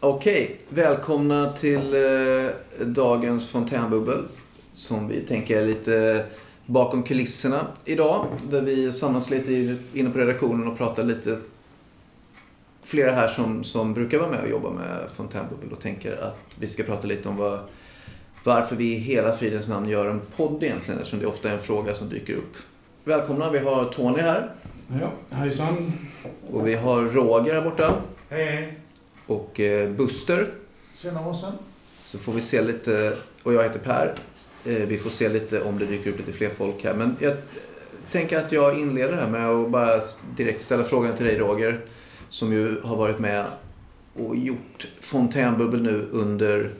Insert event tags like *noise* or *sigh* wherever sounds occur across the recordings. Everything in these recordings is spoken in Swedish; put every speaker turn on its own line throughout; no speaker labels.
Okej, välkomna till eh, dagens fontänbubbel. Som vi tänker lite bakom kulisserna idag. Där vi samlas lite inne på redaktionen och pratar lite. Flera här som, som brukar vara med och jobba med fontänbubbel och tänker att vi ska prata lite om vad, varför vi i hela fridens namn gör en podd egentligen. Eftersom det ofta är en fråga som dyker upp. Välkomna, vi har Tony här.
Ja, hejsan.
Och vi har Roger här borta.
Hej, hej.
Och eh, Buster.
Tjena Måsen.
Så får vi se lite, och jag heter Per. Eh, Vi får se lite om det dyker upp lite fler folk här. Men jag tänker att jag inleder här med att bara direkt ställa frågan till dig Roger. Som ju har varit med och gjort fontänbubbel nu under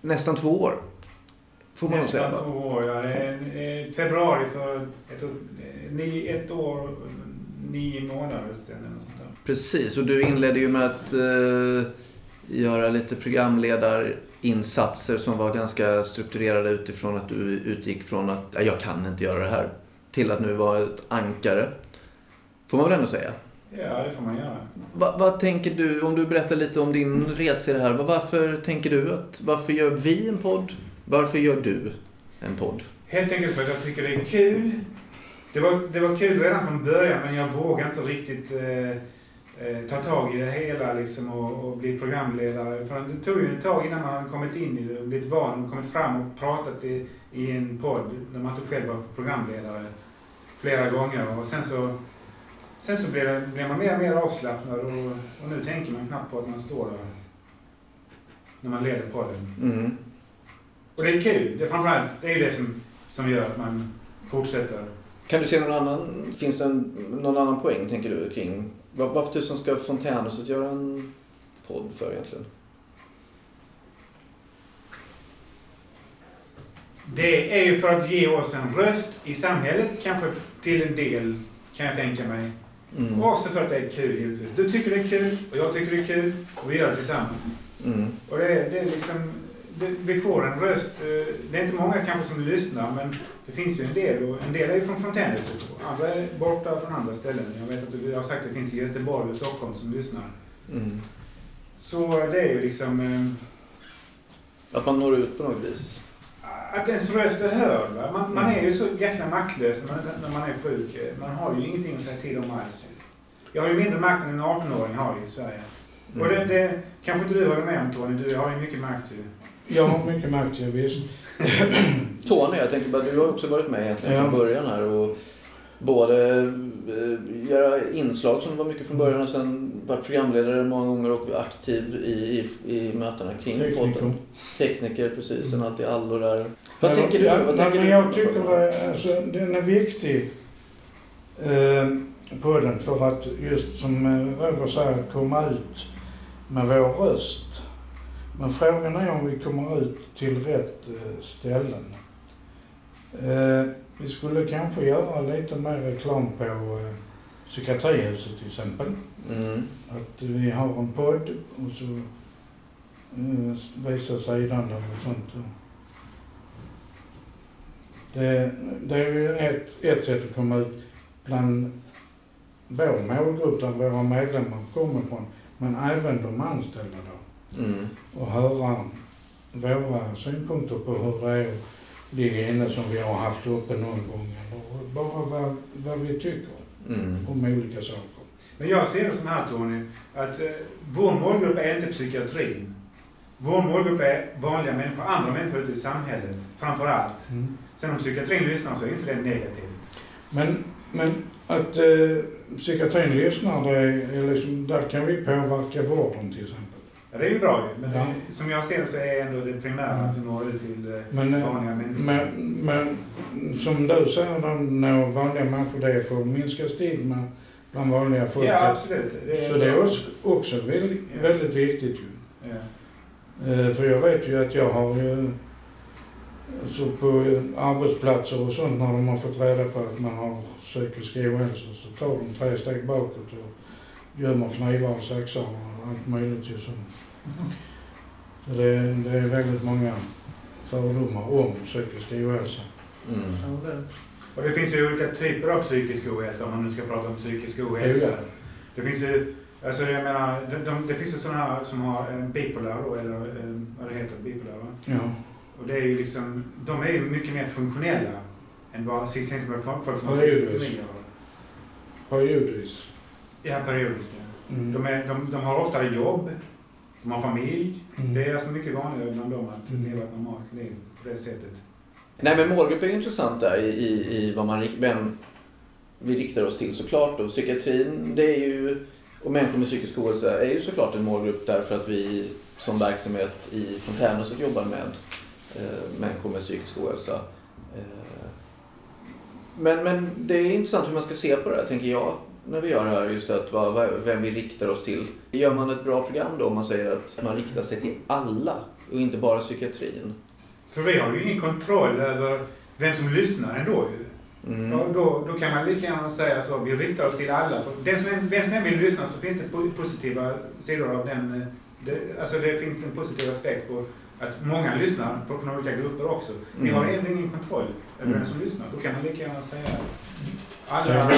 nästan två år. Får man säga
Nästan
va?
två år, ja. Februari för ett, ett år och nio månader sedan
Precis, och du inledde ju med att eh, göra lite programledarinsatser som var ganska strukturerade utifrån att du utgick från att "Ja, jag kan inte göra det här. Till att nu vara ett ankare. Får man väl ändå säga.
Ja, det får man göra.
Va, vad tänker du, om du berättar lite om din resa i det här. va- Varför tänker du att, varför gör vi en podd? Varför gör du en podd?
Helt enkelt för att jag tycker det är kul. Det var, det var kul redan från början men jag vågar inte riktigt eh, eh, ta tag i det hela liksom, och, och bli programledare. För det tog ju ett tag innan man hade kommit in i det och blivit van och kommit fram och pratat i, i en podd när man inte själv var programledare flera gånger. Och sen så, sen så blev, det, blev man mer och mer avslappnad och, och nu tänker man knappt på att man står där när man leder podden.
Mm.
Och det är kul. Det är framförallt det är det som, som gör att man fortsätter.
Kan du se någon annan, finns det en, någon annan poäng tänker du kring varför tusan ska Fontänhuset göra en podd för egentligen?
Det är ju för att ge oss en röst i samhället, kanske till en del, kan jag tänka mig.
Mm.
Och också för att det är kul givetvis. Du tycker det är kul och jag tycker det är kul och vi gör det tillsammans.
Mm.
Och det är, det är liksom, vi får en röst. eh, Det är inte många kanske som lyssnar men det finns ju en del och en del är ju från Fontänhuset och andra är borta från andra ställen. Jag vet att jag har sagt att det finns i Göteborg och Stockholm som lyssnar.
Mm.
Så det är ju liksom eh,
Att man når ut på något vis.
Att ens röst är hörd. Man, man
Mm.
är ju så jäkla maktlös när man, när man är sjuk. Man har ju ingenting att säga till om alls. Jag har ju mindre makt än en 18-åring har i Sverige. Och det, det kanske inte du håller med om Tony, du har ju mycket makt ju.
Jag har mycket jag visst. *clears throat*
Tony, jag tänker bara, du har också varit med egentligen
Ja.
från början här och både eh, göra inslag som var mycket från början och sen varit programledare många gånger och aktiv i, i, i mötena kring
Tekniker.
podden. Tekniker, precis. Sen alltid allo där. Vad
Ja,
tänker du?
Ja,
Vad
nej,
tänker
men
du?
jag tycker det, alltså, den är viktig. Eh, på den för att just som eh, Roger säger, att komma ut med vår röst. Men frågan är om vi kommer ut till rätt eh, ställen. Eh, vi skulle kanske göra lite mer reklam på eh, Psykiatrihuset till exempel.
Mm.
Att vi har en podd och så visar sidan och sånt. Det, det är ju ett, ett sätt att komma ut bland vår målgrupp där våra medlemmar kommer ifrån. Men även de anställda då.
Mm.
Och höra våra synpunkter på hur det är ligga inne som vi har haft uppe någon gång. Eller bara vad, vad vi tycker
Mm.
om olika saker.
Men jag ser det som här Tony, att eh, vår målgrupp är inte psykiatrin. Vår målgrupp är vanliga människor, andra människor ute i samhället, framför allt. Sen om psykiatrin lyssnar så är inte det negativt.
Men, men att eh, psykiatrin lyssnar, det är liksom, där kan vi påverka vården till exempel.
Ja, det är ju bra ju, men
Ja.
det, som jag ser så är ändå det primära att vi når ut till eh,
Men, eh,
vanliga människor.
men, men som du säger, då, nå vanliga människor, det är för att minska stigma bland vanliga folk.
ja, absolut. Det
Så det är också, också väldigt,
Ja.
väldigt viktigt ju.
Ja.
Eh, För jag vet ju att jag har ju, så på arbetsplatser och sånt när de har fått reda på att man har psykisk ohälsa så tar de tre steg bakåt och gömmer knivar och saxar och allt möjligt ju så. Så det, det är väldigt många fördomar om psykisk ohälsa.
Mm.
Och det finns ju olika typer av psykisk ohälsa om man nu ska prata om psykisk ohälsa. Det finns ju Alltså jag menar, de, de, det finns ju sådana här som har en bipolär då, eller eh, vad det heter, bipolär va?
Ja.
Och det är ju liksom, de är ju mycket mer funktionella än vad folk som har schizofreni gör.
Periodiskt.
Ja, periodiska.
Mm.
De, är, de, de har oftare jobb, de har familj.
Mm.
Det är alltså mycket vanligare bland dem att
Mm.
leva ett normalt liv på det sättet.
Nej men målgrupp är intressant där i, i, i vad man, vem vi riktar oss till såklart. Och psykiatrin det är ju, och människor med psykisk ohälsa är ju såklart en målgrupp därför att vi som verksamhet i Fontänhuset jobbar med eh, människor med psykisk ohälsa. Eh, men, men det är intressant hur man ska se på det här tänker jag när vi gör det här. Just att vad, vem vi riktar oss till. Gör man ett bra program då om man säger att man riktar sig till alla och inte bara psykiatrin?
För vi har ju ingen kontroll över vem som lyssnar ändå ju.
Mm.
Och då, då kan man lika gärna säga så, vi riktar oss till alla. För den som, vem som än vill lyssna så finns det po- positiva sidor av den. eh, Det, alltså det finns en positiv aspekt på att många lyssnar på, från olika grupper också. Vi
Mm.
har ändå ingen kontroll över
Mm.
vem som lyssnar. Då kan man lika gärna säga alla.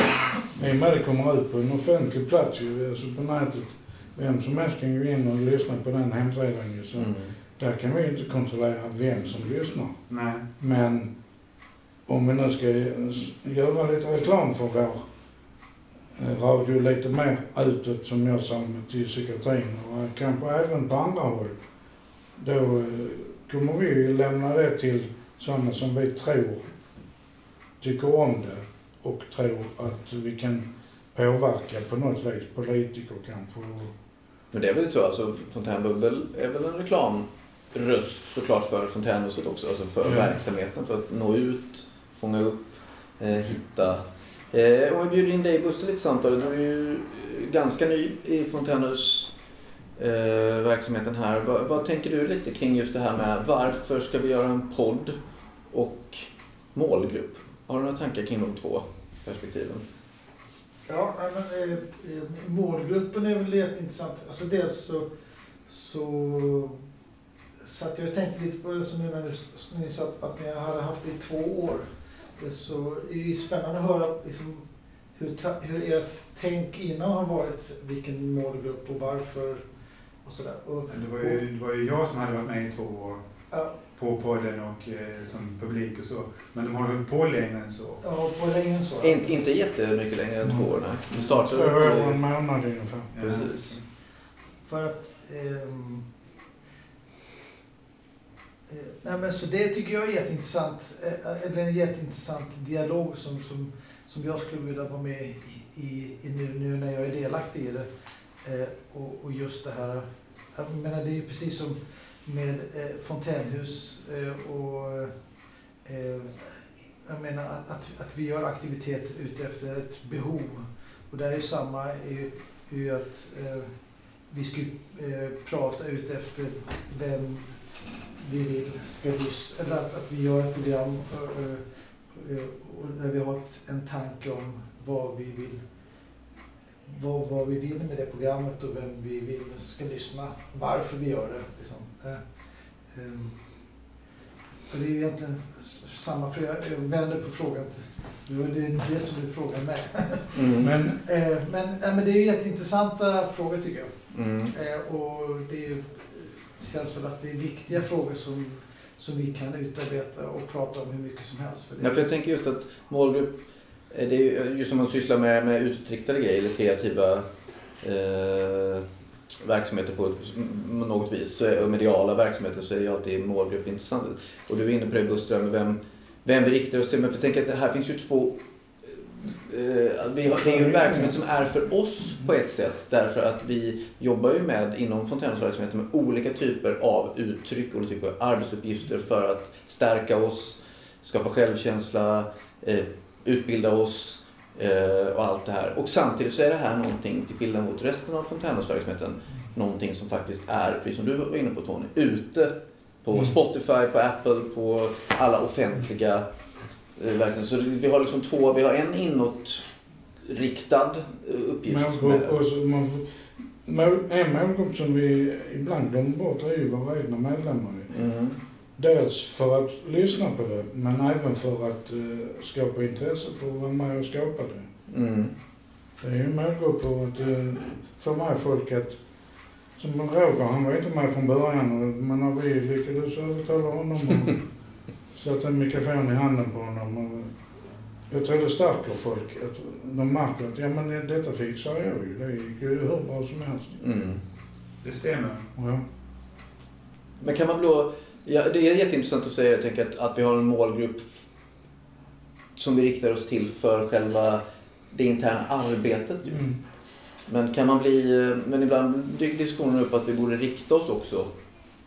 I och med det kommer ut på en offentlig plats ju, alltså på nätet. Vem som helst kan gå in och lyssna på den hemsidan ju. Så
Mm.
där kan vi ju inte kontrollera vem som lyssnar.
Nej.
Men om vi nu ska göra lite reklam för vår eh, radio lite mer utåt som jag sa med till psykiatrin och kanske även på andra håll. Då eh, kommer vi ju lämna det till sådana som vi tror tycker om det och tror att vi kan påverka på något vis. Politiker kanske.
Men det är väl så, alltså Fontänbubbel är väl en reklamröst såklart för Fontänhuset också, alltså för
Ja.
verksamheten, för att nå ut, fånga upp, eh, hitta. Eh, om vi bjuder in dig Buster lite samtal, du är ju ganska ny i Fontänhus eh, verksamheten här. Vad, vad tänker du lite kring just det här med varför ska vi göra en podd och målgrupp? Har du några tankar kring de två perspektiven?
Ja, men, eh, eh, målgruppen är väl jätteintressant. Alltså dels så, så satt jag och tänkte lite på det som ni- ni sa att, att ni hade haft det i två år. Det så är ju spännande att höra liksom, hur, ta, hur ert tänk innan har varit, vilken målgrupp och varför och sådär. Och,
Men Det var, ju, det var ju jag som hade varit med i två år
ja,
på podden och eh, som publik och så. Men de har hållit på längre än så.
ja, på längre än så.
In, inte jättemycket längre än två år, nej. Du
Två
startade
år och
upp,
en månad ungefär.
Ja.
Precis.
För att... ehm, eh, nej men så det tycker jag är jätteintressant. eh, Eller en jätteintressant dialog som, som, som jag skulle vilja vara med i, i, i nu, nu när jag är delaktig i det. Eh, och, och just det här... Jag menar det är ju precis som med eh, fontänhus eh, och... Eh, jag menar att, att, vi gör aktivitet utefter ett behov. Och det är ju samma är ju, är ju att eh, vi ska eh, prata utefter vem vi vill ska lyssna. eller att, att vi gör ett program eh, eh och eh, där vi har en tanke om vad vi vill vad, vad vi vill med det programmet och vem vi vill ska lyssna, varför vi gör det. Liksom. Eh, och det är ju egentligen samma fråga, jag vänder på frågan. Det var det, det som är frågan med.
Mm. *laughs*
Men
Eh, men, nej, men det är ju jätteintressanta frågor tycker jag.
Mm.
Eh, och det är ju, känns väl att det är viktiga frågor som, som vi kan utarbeta och prata om hur mycket som helst. För det,
Ja, för jag tänker just att målgrupp, eh, Eh, det är eh, just när man sysslar med, med utriktade grejer eller kreativa eh, verksamheter på ett, något vis, så är, och mediala verksamheter, så är ju alltid målgrupp intressant. Och du är inne på det Buster, med vem, vem vi riktar oss till. Men för jag tänker att det här finns ju två eh, vi har, det är ju en verksamhet som är för oss på ett sätt därför att vi jobbar ju med inom Fontänhusverksamheten med olika typer av uttryck, olika typer av arbetsuppgifter för att stärka oss, skapa självkänsla, eh, utbilda oss eh, och allt det här. Och samtidigt så är det här någonting, till skillnad mot resten av Fontänhusverksamheten, någonting som faktiskt är, precis som du var inne på Tony, ute på
Mm.
Spotify, på Apple, på alla offentliga eh, verksamheter. Så vi har liksom två, vi har en inåtriktad eh, uppgift.
målgrupp,
med-
och så man får, mål, en målgrupp som vi ibland glömmer bort är ju våra egna medlemmar.
Mm.
Dels för att lyssna på det, men även för att eh, skapa intresse för att vara med och skapa det.
Mm.
Det är ju en målgrupp för att eh, få med folk att som Roger, han var inte med från början men när vi lyckades övertala honom och *laughs* sätta en mikrofon i handen på honom. Och jag tror det stärker folk. Att de märker att ja, men detta fixar jag ju. Det gick ju hur bra som helst.
Mm.
Det stämmer.
Ja.
Men kan man då... Ja, det är jätteintressant att säga jag tänker att, att vi har en målgrupp som vi riktar oss till för själva det interna arbetet. ju.
Mm.
Men kan man bli... Men ibland dyker diskussionen upp att vi borde rikta oss också.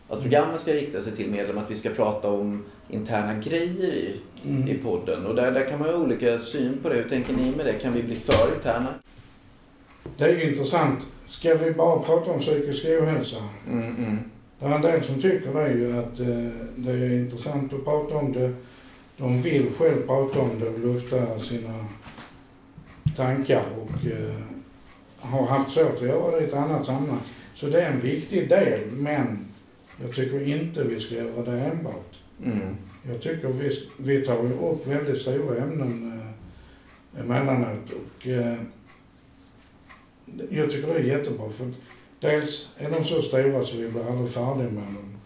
Att programmen ska rikta sig till medlemmar, att vi ska prata om interna grejer i, i
Mm.
podden. Och där, där kan man ha olika syn på det. Hur tänker ni med det? Kan vi bli för interna?
Det är ju intressant. Ska vi bara prata om psykisk ohälsa?
Mm, mm.
Det är en del som tycker det är ju att eh, det är intressant att prata om det. De vill själv prata om det och lufta sina tankar och eh, har haft svårt att göra det i ett annat sammanhang. Så det är en viktig del, men jag tycker inte vi ska göra det enbart.
Mm.
Jag tycker vi, vi tar upp väldigt stora ämnen eh, emellanåt och eh, jag tycker det är jättebra för dels är de så stora så vi blir aldrig färdiga med dem.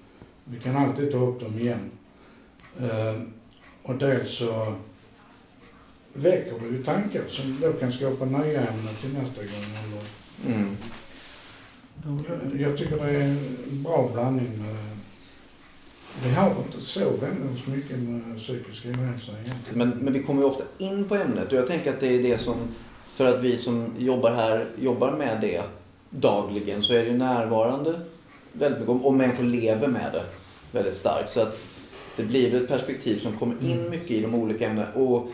Vi kan alltid ta upp dem igen. Eh, och dels så väcker det ju tankar som då kan skapa nya ämnen till nästa gång.
Mm.
jag, jag tycker det är en bra blandning med vi har inte så väldigt mycket med psykisk ohälsa egentligen.
Men, men vi kommer ju ofta in på ämnet och jag tänker att det är det som, för att vi som jobbar här jobbar med det dagligen så är det ju närvarande väldigt mycket och- människor lever med det väldigt starkt. Så att det blir ett perspektiv som kommer in
Mm.
mycket i de olika ämnena. Och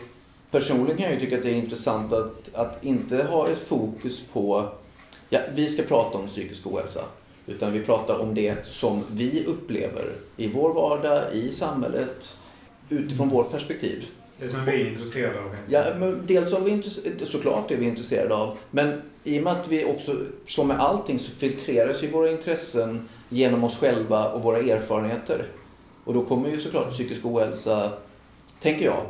personligen kan jag ju tycka att det är intressant att, att inte ha ett fokus på, ja vi ska prata om psykisk ohälsa. Utan vi pratar om det som vi upplever i vår vardag, i samhället, utifrån vårt perspektiv.
Det som vi är intresserade av.
Ja, men dels var vi intresse- såklart är vi intresserade av. Men i och med att vi också, som med allting, så filtreras ju våra intressen genom oss själva och våra erfarenheter. Och då kommer ju såklart psykisk ohälsa, tänker jag,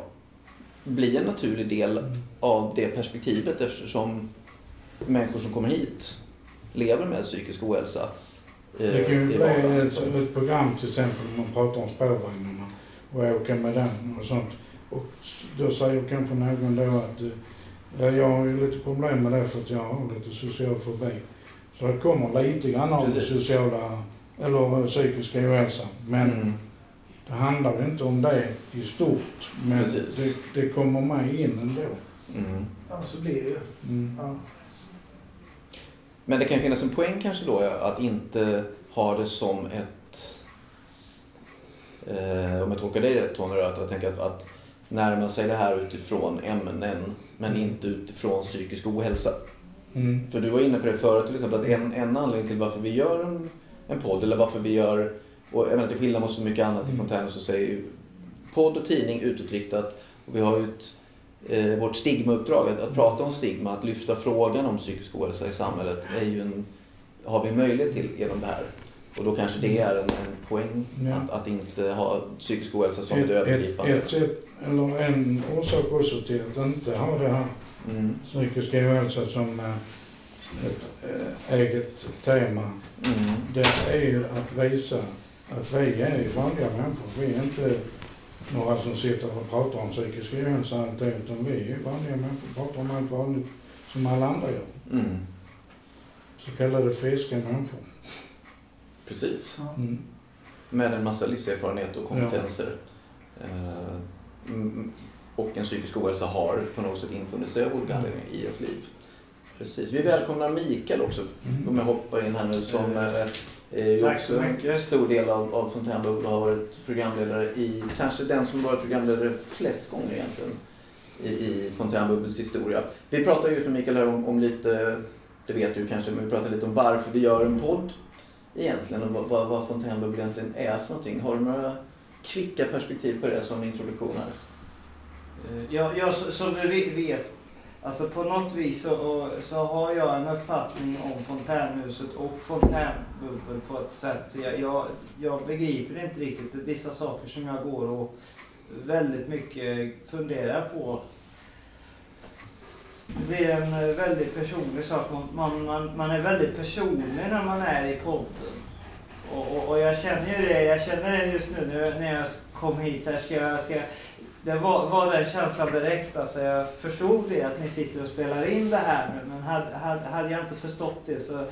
bli en naturlig del av det perspektivet eftersom människor som kommer hit lever med psykisk ohälsa. eh,
Det kan ju bli ett, ett program till exempel om man pratar om spårvagnarna och åka med den och sånt. Och då säger kanske någon då att eh, ja, jag har ju lite problem med det för att jag har lite social fobi. Så det kommer lite grann av
Precis.
sociala eller psykiska ohälsa. Men
Mm.
det handlar inte om det i stort. Men det, det kommer med in ändå.
Mm.
Ja, så blir det ju.
Mm.
Ja.
Men det kan ju finnas en poäng kanske då att inte ha det som ett... Eh, om jag tolkar dig rätt Tony, att jag tänker att, att närma sig det här utifrån ämnen men inte utifrån psykisk ohälsa.
Mm.
För du var inne på det förut till exempel att en, en anledning till varför vi gör en, en podd eller varför vi gör, och jag menar till skillnad mot så mycket annat i
Mm.
Fontänhus så säger podd och tidning utåtriktat och vi har ju eh, vårt stigmauppdrag att, att prata om stigma, att lyfta frågan om psykisk ohälsa i samhället är ju en, har vi möjlighet till genom det här. Och då kanske det är en, en poäng
Ja.
att, att inte ha psykisk ohälsa som ett
Ett, ett,
övergripande.
ett sätt, eller en orsak också till att inte ha det här
Mm,
psykisk ohälsa som eh, ett eh, eget tema.
mm,
Det är ju att visa att vi är vanliga människor. Vi är inte några som sitter och pratar om psykisk ohälsa utan vi är vanliga människor. Pratar om allt vanligt som alla andra gör.
mm.
Så kallade friska människor.
Precis.
Ja.
Mm.
Med en massa livserfarenhet och kompetenser. Eh, mm, och en psykisk ohälsa har på något sätt infunnit sig av olika
Mm.
anledningar i ett liv. Precis. Vi välkomnar Mikael också,
Mm.
om jag hoppar in här nu, som eh, är ju
Tack
också
så
en stor del av, av Fontänbubbel och har varit programledare i, kanske den som varit programledare flest gånger egentligen i, i Fontänbubbels historia. Vi pratar just med Mikael här om, om lite, det vet du kanske, men vi pratar lite om varför vi gör en podd egentligen och vad, vad, vad egentligen är för någonting. Har du några kvicka perspektiv på det som introduktion här?
Eh, ja, ja så, som du vet, alltså på något vis så, så har jag en uppfattning om fontänhuset och fontänbubbel på ett sätt. Så jag, jag, jag begriper inte riktigt vissa saker som jag går och väldigt mycket funderar på det blir en eh, väldigt personlig sak. Man, man, man är väldigt personlig när man är i podden. Och, och, och jag känner ju det, jag känner det just nu när, när jag kom hit här. Ska jag, ska jag, det var, var den känslan direkt. Alltså jag förstod det att ni sitter och spelar in det här nu. Men hade, hade, hade jag inte förstått det så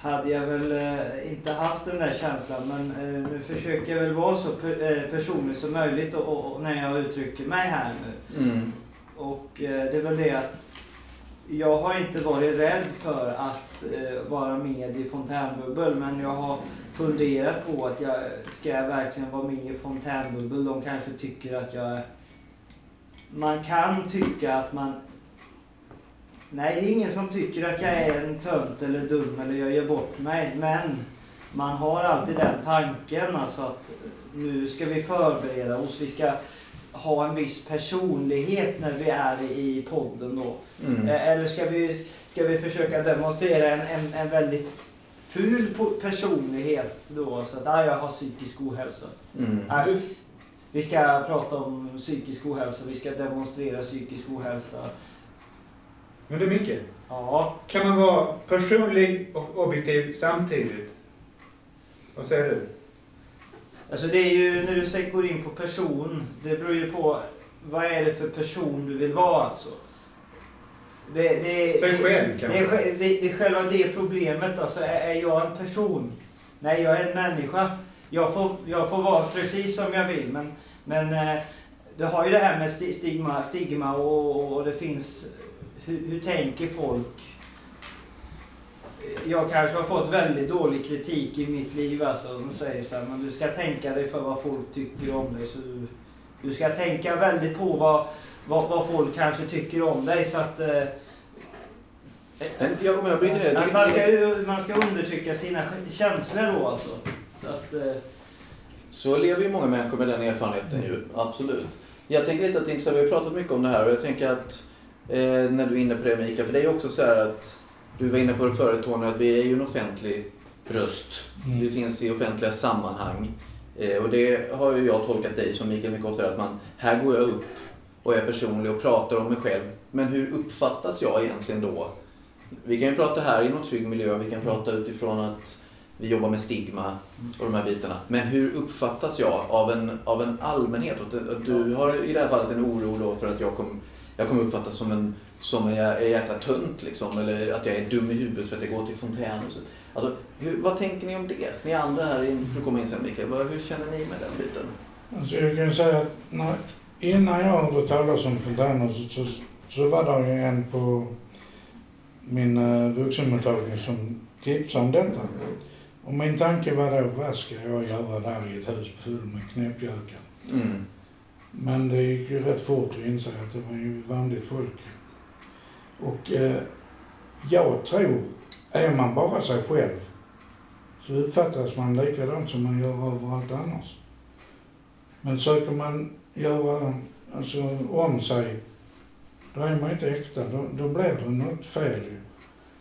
hade jag väl eh, inte haft den där känslan. Men eh, nu försöker jag väl vara så per, eh, personlig som möjligt och, och, och när jag uttrycker mig här nu.
Mm.
Och eh, det är väl det att jag har inte varit rädd för att eh, vara med i Fontänbubbel men jag har funderat på att jag ska jag verkligen vara med i Fontänbubbel. De kanske tycker att jag... Man kan tycka att man... Nej, det är ingen som tycker att jag är en tönt eller dum eller jag gör bort mig. Men man har alltid den tanken alltså att nu ska vi förbereda oss. Vi ska ha en viss personlighet när vi är i podden då.
Mm.
Eh, Eller ska vi, ska vi försöka demonstrera en, en, en väldigt ful personlighet då så att ah, jag har psykisk ohälsa.
Mm.
Nej, vi ska prata om psykisk ohälsa, vi ska demonstrera psykisk ohälsa.
Men du Micke,
Ja,
kan man vara personlig och objektiv samtidigt? Vad säger du?
Alltså det är ju när du går in på person, det beror ju på vad är det för person du vill vara alltså. Det, det,
Säg själv
Det är,
kanske.
sj- det, det är själva det problemet. Alltså, är, är jag en person? Nej, jag är en människa. Jag får, jag får vara precis som jag vill. Men, men eh, det har ju det här med sti- stigma, stigma och, och det finns... Hur, hur tänker folk? Jag kanske har fått väldigt dålig kritik i mitt liv. Alltså, de säger så här, men du ska tänka dig för vad folk tycker om dig. Så du, du ska tänka väldigt på vad, vad, vad folk kanske tycker om dig. Så att, eh,
jag, om jag bryter det.
man, ska, man ska undertrycka sina känslor då alltså. Så att, eh,
Så lever ju många människor med den erfarenheten ju, absolut. Jag tänker lite att det är intressant, vi har pratat mycket om det här och jag tänker att eh, när du är inne på det Mikael, för det är ju också så här att du var inne på det förut Tony, att vi är ju en offentlig röst.
Mm.
Vi finns i offentliga sammanhang. Eh, och det har ju jag tolkat dig som Mikael mycket ofta att man, här går jag upp och är personlig och pratar om mig själv. Men hur uppfattas jag egentligen då? Vi kan ju prata här i någon trygg miljö, vi kan prata utifrån att vi jobbar med stigma och de här bitarna. Men hur uppfattas jag av en, av en allmänhet? Och att- du har i det här fallet en oro då för att jag kommer jag kommer uppfattas som en som är, är jäkla tunt liksom. Eller att jag är dum i huvudet för att jag går till fontänhuset. Alltså, hur, vad tänker ni om det? Ni andra här, in- får komma in sen Mikael. Hur känner ni med den biten?
Alltså jag kan säga att när, innan jag hörde talas om fontänhuset så, så var det en på min uh, vuxenmottagning som tipsade om detta. Och min tanke var då, vad ska jag göra där i ett hus fullt med knäppjökar?
Mm.
Men det gick ju rätt fort att inse att det var ju vanligt folk. Och eh, jag tror, är man bara sig själv så uppfattas man likadant som man gör överallt annars. Men söker man göra alltså, om sig, då är man inte äkta. Då, då blir det något fel.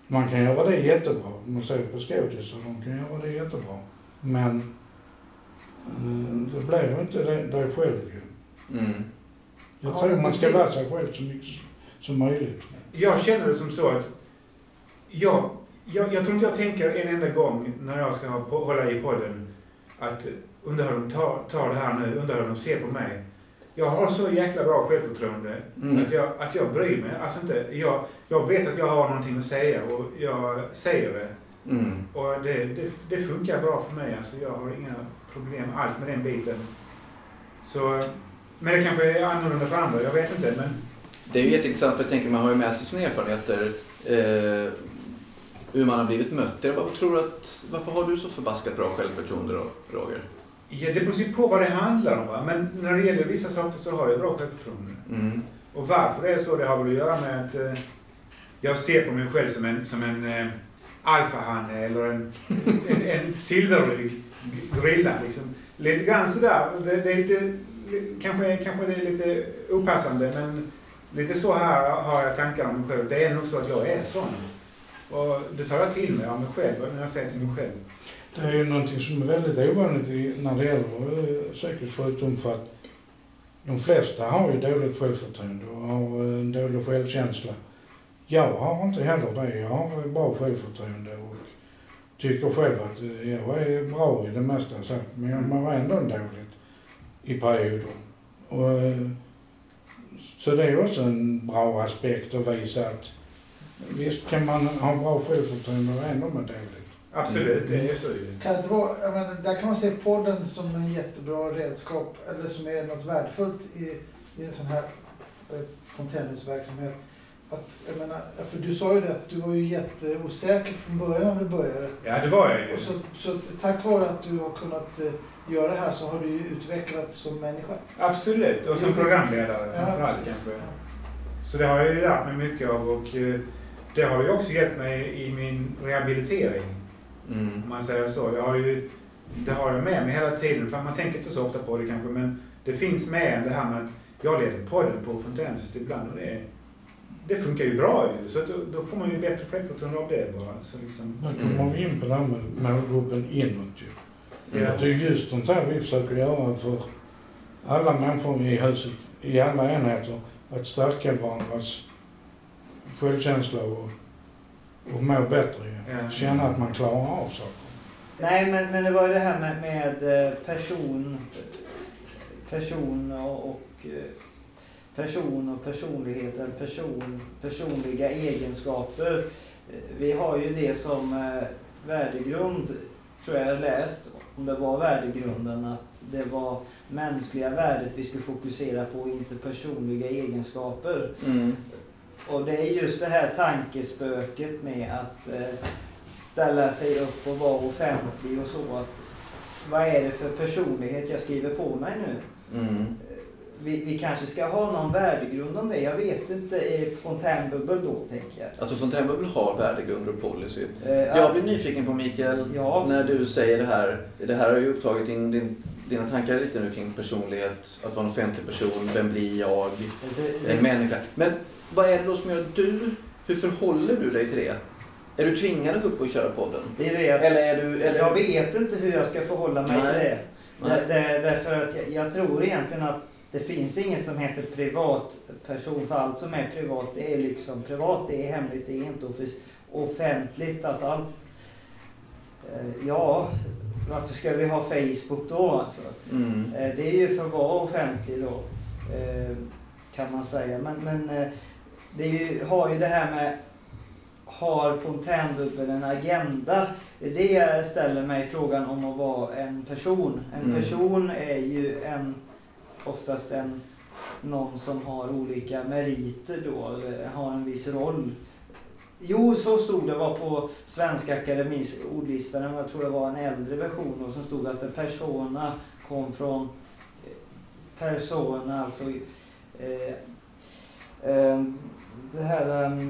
Man kan göra det jättebra. Man ser på skådisar, de kan göra det jättebra. Men eh, det blir ju inte dig själv ju.
Mm.
Jag
Ja,
tror man ska vara sig själv så mycket som möjligt.
Jag känner det som så att jag, jag, jag tror inte jag tänker en enda gång när jag ska ha, hålla i podden att undrar hur de tar, tar det här nu, undrar hur de ser på mig. Jag har så jäkla bra självförtroende
Mm.
att, jag, att jag bryr mig. Alltså inte, jag, jag vet att jag har någonting att säga och jag säger det.
Mm.
Och det, det, det funkar bra för mig. Alltså jag har inga problem alls med den biten. Så, men det kanske är annorlunda för andra, jag vet inte. Men
Det är ju jätteintressant för jag tänker man har ju med sig sina erfarenheter. Eh, hur man har blivit mött. Vad tror du att, varför har du så förbaskat bra självförtroende då, Roger?
Ja, det beror ju på vad det handlar om. Va? Men när det gäller vissa saker så har jag bra självförtroende.
Mm.
Och varför det är så, det har väl att göra med att eh, jag ser på mig själv som en, som en eh, alfahanne eller en, en, en silverrygg grilla. Liksom. Lite grann sådär. Det, det är lite, li- kanske, kanske det är lite opassande men lite så här har jag tankar om mig själv. Det är nog så att jag är sån. Och det tar jag till mig av mig själv när jag säger till mig själv.
Det är ju någonting som är väldigt ovanligt när det gäller eh, psykisk sjukdom för att de flesta har ju dåligt självförtroende och har eh, en dålig självkänsla. Jag har inte heller det. Jag har bra självförtroende och tycker själv att eh, jag är bra i det mesta. Men jag mår ändå dåligt i perioder. Och, så det är också en bra aspekt att visa att visst kan man ha bra självförtroende och ändå må dåligt.
Absolut, det är så ju.
Kan det vara, jag menar, där kan man se podden som en jättebra redskap, eller som är något värdefullt i, i en sån här eh, fontänhusverksamhet. Att, jag menar, för du sa ju det att du var ju jätteosäker från början när du började.
Ja, det var jag ju.
Och så, så tack vare att du har kunnat eh, göra det här så har du ju utvecklats som människa.
Absolut, och som programledare
Ja,
framförallt
precis.
kanske. Så det har jag ju lärt mig mycket av och eh, det har ju också hjälpt mig i min rehabilitering.
Mm.
Om man säger så. Jag har ju, det har jag med mig hela tiden, för man tänker inte så ofta på det kanske, men det finns med det här med att jag leder podden på Fontänhuset ibland och det, det funkar ju bra ju. Så att då, då får man ju bättre självförtroende av det bara. Så liksom,
Då kommer vi in på det här med målgruppen inåt ju.
Ja.
Det är just sånt här vi försöker göra för alla människor i huset, i alla enheter, att stärka varandras självkänsla och, och må bättre.
Ja.
Känna att man klarar av saker.
Nej, men, men det var ju det här med, med eh, person, person och, och eh, person och personlighet, eller person, personliga egenskaper. Eh, Vi har ju det som värdegrund, tror jag jag läst, om det var värdegrunden, att det var mänskliga värdet vi skulle fokusera på, inte personliga egenskaper.
Mm.
Och det är just det här tankespöket med att eh, ställa sig upp och vara offentlig och så. Att, vad är det för personlighet jag skriver på mig nu?
Mm.
Vi, vi kanske ska ha någon värdegrund om det. Jag vet inte. Fontänbubbel då, tänker jag.
Alltså Fontänbubbel har värdegrunder och policy.
Eh,
Jag blir nyfiken på Mikael,
Ja.
när du säger det här. Det här har ju upptagit din, din, dina tankar lite nu kring personlighet, att vara en offentlig person, vem blir jag,
det,
en
det,
människa. Men vad är det då som gör att du, hur förhåller du dig till det? Är du tvingad att gå upp och köra podden?
det är det jag,
Eller är du... Eller...
jag vet inte hur jag ska förhålla mig
Nej.
till det. Där, därför att jag, jag tror egentligen att det finns inget som heter privatperson. För allt som är privat, det är liksom privat, det är hemligt, det är inte offentligt. Att allt... Eh, ja, varför ska vi ha Facebook då alltså?
Mm.
Eh, det är ju för att vara offentlig då, eh, kan man säga. Men, men det är ju, har ju det här med, har Fontänbubbel en agenda? Det är det jag ställer mig frågan om att vara en person. En
Mm.
person är ju en, oftast en, någon som har olika meriter då, eller har en viss roll. Jo, så stod det var på Svenska Akademins ordlista, jag tror det var en äldre version då, som stod att en persona kom från eh, persona, alltså eh, eh, det här eh,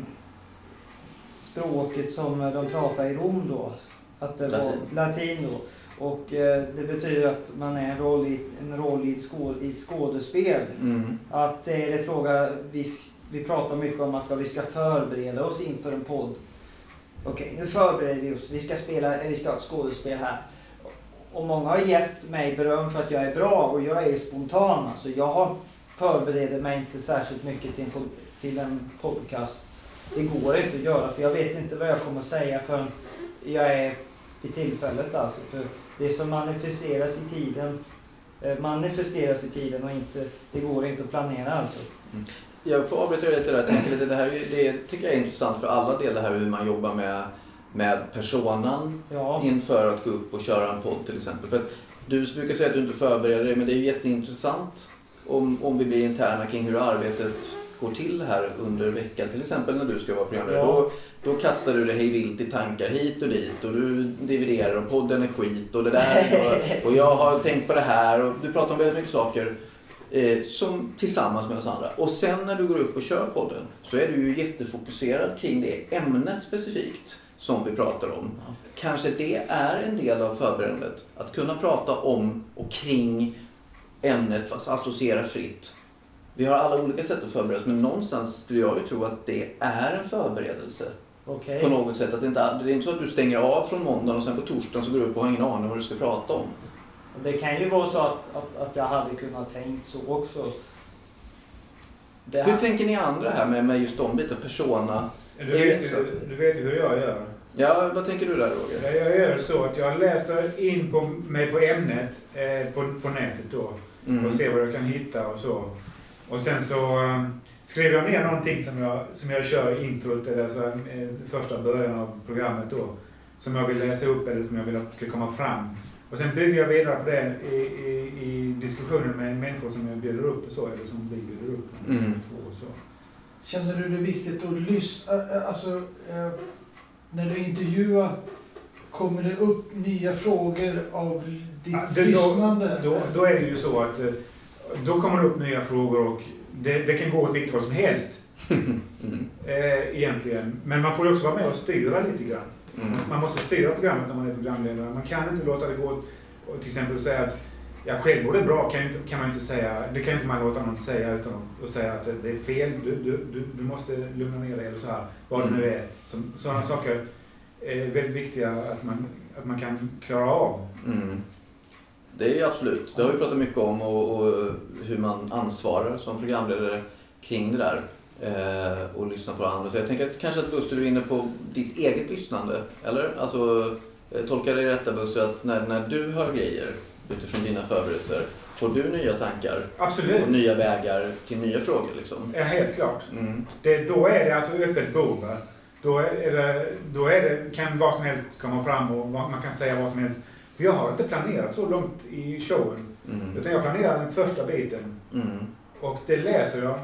språket som de pratar i Rom då. Att det
Latin.
var latin då. Och eh, det betyder att man är en roll i, en roll i, ett, skå, i ett skådespel.
Mm.
Att det är fråga, vi, vi pratar mycket om att vad vi ska förbereda oss inför en podd. Okej, nu förbereder vi oss. Vi ska, spela, eh, vi ska ha ett skådespel här. Och många har gett mig beröm för att jag är bra och jag är spontan. Alltså jag förbereder mig inte särskilt mycket till en, till en podcast. Det går inte att göra för jag vet inte vad jag kommer att säga förrän jag är i tillfället. Alltså. För det som manifesteras i tiden eh, manifesteras i tiden och inte, det går inte att planera alltså.
Jag får avbryta lite där. Jag tänker lite, det, här, det tycker jag är intressant för alla delar här hur man jobbar med, med personan
Ja,
inför att gå upp och köra en podd till exempel. För att du brukar säga att du inte förbereder dig men det är jätteintressant om, om vi blir interna kring hur arbetet går till här under veckan. Till exempel när du ska vara programledare.
Ja.
Då, då kastar du dig hej vilt i tankar hit och dit och du dividerar och podden är skit och det där och, och jag har tänkt på det här och du pratar om väldigt mycket saker eh, som tillsammans med oss andra. Och sen när du går upp och kör podden så är du ju jättefokuserad kring det ämnet specifikt som vi pratar om. Kanske det är en del av förberedandet. Att kunna prata om och kring ämnet fast associera fritt. Vi har alla olika sätt att förbereda oss men någonstans skulle jag ju tro att det är en förberedelse.
Okej.
På något sätt. Att det, inte, det är inte så att du stänger av från måndagen och sen på torsdagen så går du upp och har ingen aning om vad du ska prata om.
Och det kan ju vara så att, att, att jag hade kunnat tänkt så också. Det
Hur tänker ni andra här med, med just de bitarna? Persona?
Du vet,
inte
ju, du vet ju hur jag gör.
Ja, vad tänker du där Roger?
Jag gör så att jag läser in på mig på ämnet eh, på, på nätet då.
Mm.
och se vad jag kan hitta och så. Och sen så eh, skriver jag ner någonting som jag, som jag kör i introt eller så, eh, första början av programmet då. Som jag vill läsa upp eller som jag vill att ska komma fram. Och sen bygger jag vidare på det i, i, i diskussioner med människor som jag bjuder upp och så, eller som vi bjuder upp.
Mm.
Två och så.
Känner du det viktigt att lyssna? Alltså, eh, när du intervjuar, kommer det upp nya frågor av ditt
Ja, det- då-
lyssnande?
Då, då är det ju så att eh, då kommer det upp nya frågor och det, det kan gå åt vilket håll som helst
Mm. *laughs*
eh, egentligen. Men man får ju också vara med och styra lite grann.
Mm.
Man måste styra programmet när man är programledare. Man kan inte låta det gå och till exempel säga att ja, självmord är bra kan, inte, kan man inte säga. Det kan inte man låta någon säga utan att säga att det är fel. Du, du, du, du måste lugna ner dig eller så här. Vad det nu är. Som, sådana saker är väldigt viktiga att man, att man kan klara av.
Mm. Det är absolut. Det har vi pratat mycket om och, och hur man ansvarar som programledare kring det där. Eh, och lyssna på andra. Så jag tänker att kanske att Buster du är inne på ditt eget lyssnande. Eller? Alltså, eh, tolkar dig rätta Buster att när, när du hör grejer utifrån dina förberedelser får du nya tankar
Absolut.
och nya vägar till nya frågor liksom?
Ja, helt klart.
Mm.
Det, då är det alltså öppet bord. Då, är det, då är det, kan vad som helst komma fram och man kan säga vad som helst. För jag har inte planerat så långt i showen.
Mm.
Utan jag planerar den första biten.
Mm.
Och det läser jag.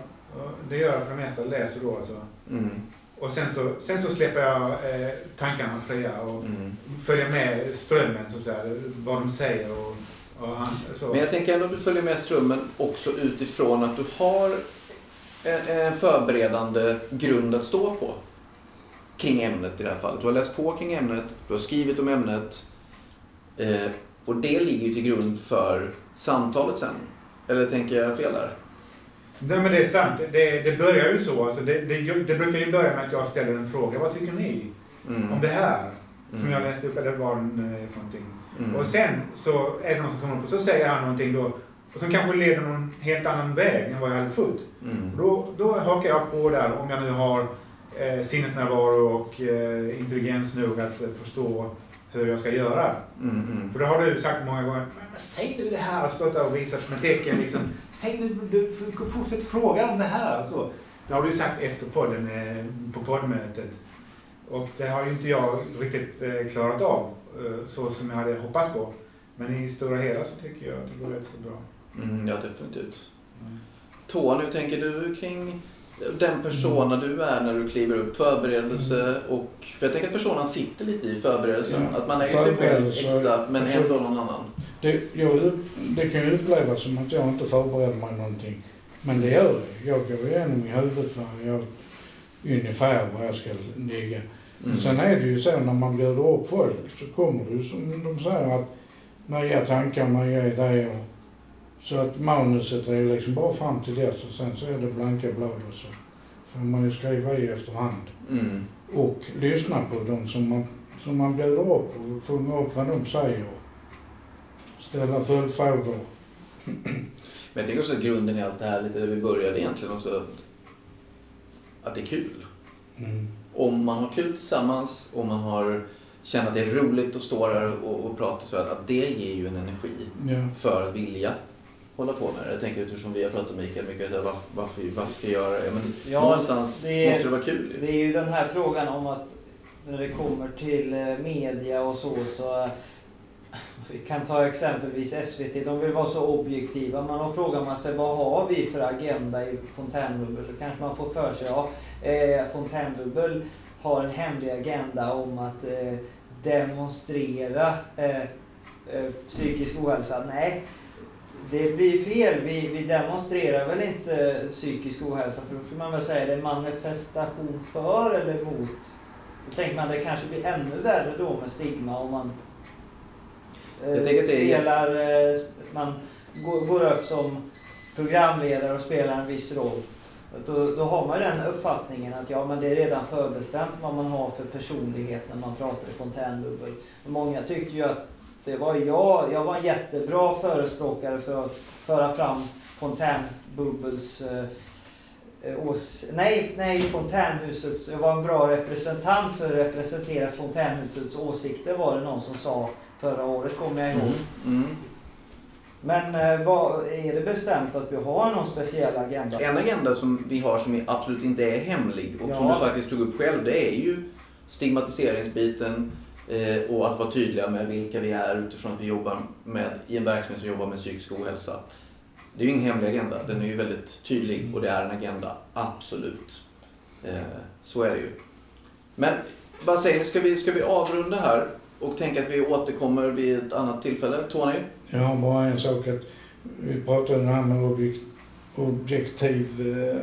Det gör jag för det mesta, läser då alltså.
Mm.
Och sen så, sen så släpper jag eh, tankarna fria och
Mm.
följer med strömmen så att säga. Vad de säger och, och han, så.
Men jag tänker ändå att du följer med strömmen också utifrån att du har en, en förberedande grund att stå på. Kring ämnet i det här fallet. Du har läst på kring ämnet, du har skrivit om ämnet. Eh, och det ligger ju till grund för samtalet sen. Eller tänker jag fel där?
Nej men det är sant. Det, det börjar ju så. Alltså det, det, det brukar ju börja med att jag ställer en fråga. Vad tycker ni
Mm.
om det här? Som
Mm.
jag läste upp eller vad det för någonting.
Mm.
Och sen så är det någon som kommer upp och så säger han någonting då. Och som kanske leder någon helt annan väg än vad jag hade trott.
Mm.
Då, då hakar jag på där om jag nu har eh, sinnesnärvaro och eh, intelligens nog att förstå hur jag ska göra.
Mm. Mm.
För det har du sagt många gånger. Men, säg nu det här och stått där och visat med tecken liksom. *laughs* Säg nu, du, fortsätt fråga om det här och så. Det har du sagt efter podden eh, på poddmötet. Och det har ju inte jag riktigt eh, klarat av eh, så som jag hade hoppats på. Men i stora hela så tycker jag att det går rätt så bra.
Mm. Ja, definitivt. Tony, hur tänker du kring den persona du är när du kliver upp? Förberedelse och... För jag tänker att personen sitter lite i förberedelsen.
Ja,
Att man är sig själv äkta, men
Alltså-
ändå någon annan.
Det, jag, det kan ju upplevas som att jag inte förbereder mig någonting. Men det gör jag. Jag går igenom i huvudet vad jag, ungefär var jag ska ligga.
Mm.
Sen är det ju så när man bjuder upp folk så kommer det ju som de säger att nya tankar, nya idéer. Så att manuset är ju liksom bara fram till dess och sen så är det blanka blad och så får man ju skriva i efterhand.
Mm.
Och lyssna på dem som man, som man bjuder upp och fånga upp vad de säger. Ställa följdfrågor.
Men jag tänker också att grunden i allt det här, lite där vi började egentligen också, att- det är kul.
Mm.
Om man har kul tillsammans, om man har känner att det är roligt att stå där och, och prata så att, att det ger ju en energi
Ja.
för att vilja hålla på med det. Jag tänker utifrån vi har pratat med Mikael mycket, varför, varför, varför ska jag göra det? Men
Ja,
någonstans
det är-
måste det vara kul.
Det är ju den här frågan om att när det kommer till eh, media och så, så eh, vi kan ta exempelvis SVT, de vill vara så objektiva. Men då frågar man sig vad har vi för agenda i Fontänbubbel? Då kanske man får för sig, ja, eh, Fontänbubbel har en hemlig agenda om att eh, demonstrera eh, psykisk ohälsa. Nej, det blir fel. Vi, vi demonstrerar väl inte psykisk ohälsa för då skulle man väl säga det är manifestation för eller mot. Då tänker man det kanske blir ännu värre då med stigma om man eh,
det är-
spelar, eh, man går, går upp som programledare och spelar en viss roll. Då, då har man ju den uppfattningen att ja, men det är redan förbestämt vad man har för personlighet när man pratar i fontänbubbel. Många tycker ju att det var jag, jag var en jättebra förespråkare för att föra fram fontänbubbels eh, eh, ås, nej, nej, fontänhusets, jag var en bra representant för att representera fontänhusets åsikter var det någon som sa förra året kommer jag ihåg.
Mm. Mm.
Men eh, vad, är det bestämt att vi har någon speciell agenda?
En agenda som vi har som absolut inte är hemlig och som
Ja.
du faktiskt tog upp själv, det är ju stigmatiseringsbiten Eh, och att vara tydliga med vilka vi är utifrån att vi jobbar med, i en verksamhet som jobbar med psykisk ohälsa. Det är ju ingen hemlig agenda, den är ju väldigt tydlig och det är en agenda, absolut. Eh, så är det ju. Men vad säger ni, ska vi, ska vi avrunda här och tänka att vi återkommer vid ett annat tillfälle? Tony?
Jag har bara en sak att vi pratade om det här med objekt, objektiv... Eh,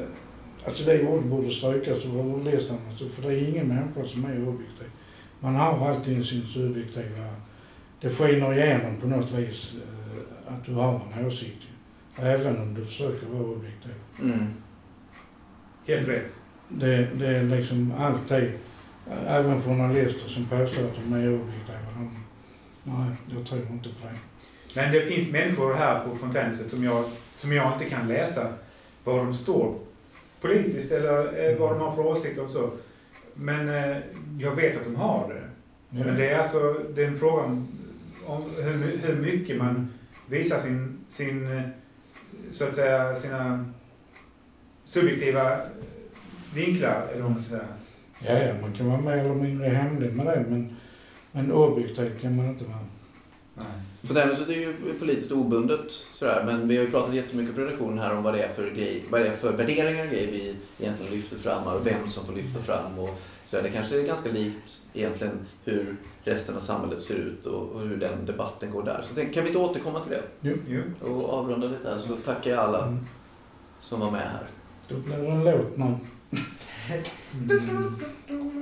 alltså det ordet borde strykas och ordlistan. Alltså, för det är ingen människa som är objektiv. Man har alltid sin subjektiva... Det skiner igenom på något vis eh, att du har en åsikt. Även om du försöker vara objektiv.
Mm.
Helt rätt.
Det, det är liksom alltid... Även journalister som påstår att de är objektiva. De, nej, jag tror inte på det.
Men det finns människor här på Fontänhuset som jag, som jag inte kan läsa var de står politiskt eller eh, vad de har för åsikter och så. Men eh, jag vet att de har det.
Ja.
Men det är alltså det är en fråga om, om hur, hur mycket man visar sin, sin, eh, så att säga, sina subjektiva vinklar, eller vad man ska säga.
Ja, ja, man kan vara mer eller mindre hemlig med det, men, men objektiv kan man inte vara.
Nej.
Fontänhuset är ju politiskt obundet sådär, men vi har ju pratat jättemycket på redaktionen här om vad det är för, grej, vad det är för värderingar och grejer vi egentligen lyfter fram och vem som får lyfta fram. Och så det kanske är ganska likt egentligen hur resten av samhället ser ut och, och hur den debatten går där. Så tänk, kan vi inte återkomma till det
Jo.
och avrunda lite här så tackar jag alla
Mm.
som var med här.
Då blir det en låt nu. *laughs*
Mm.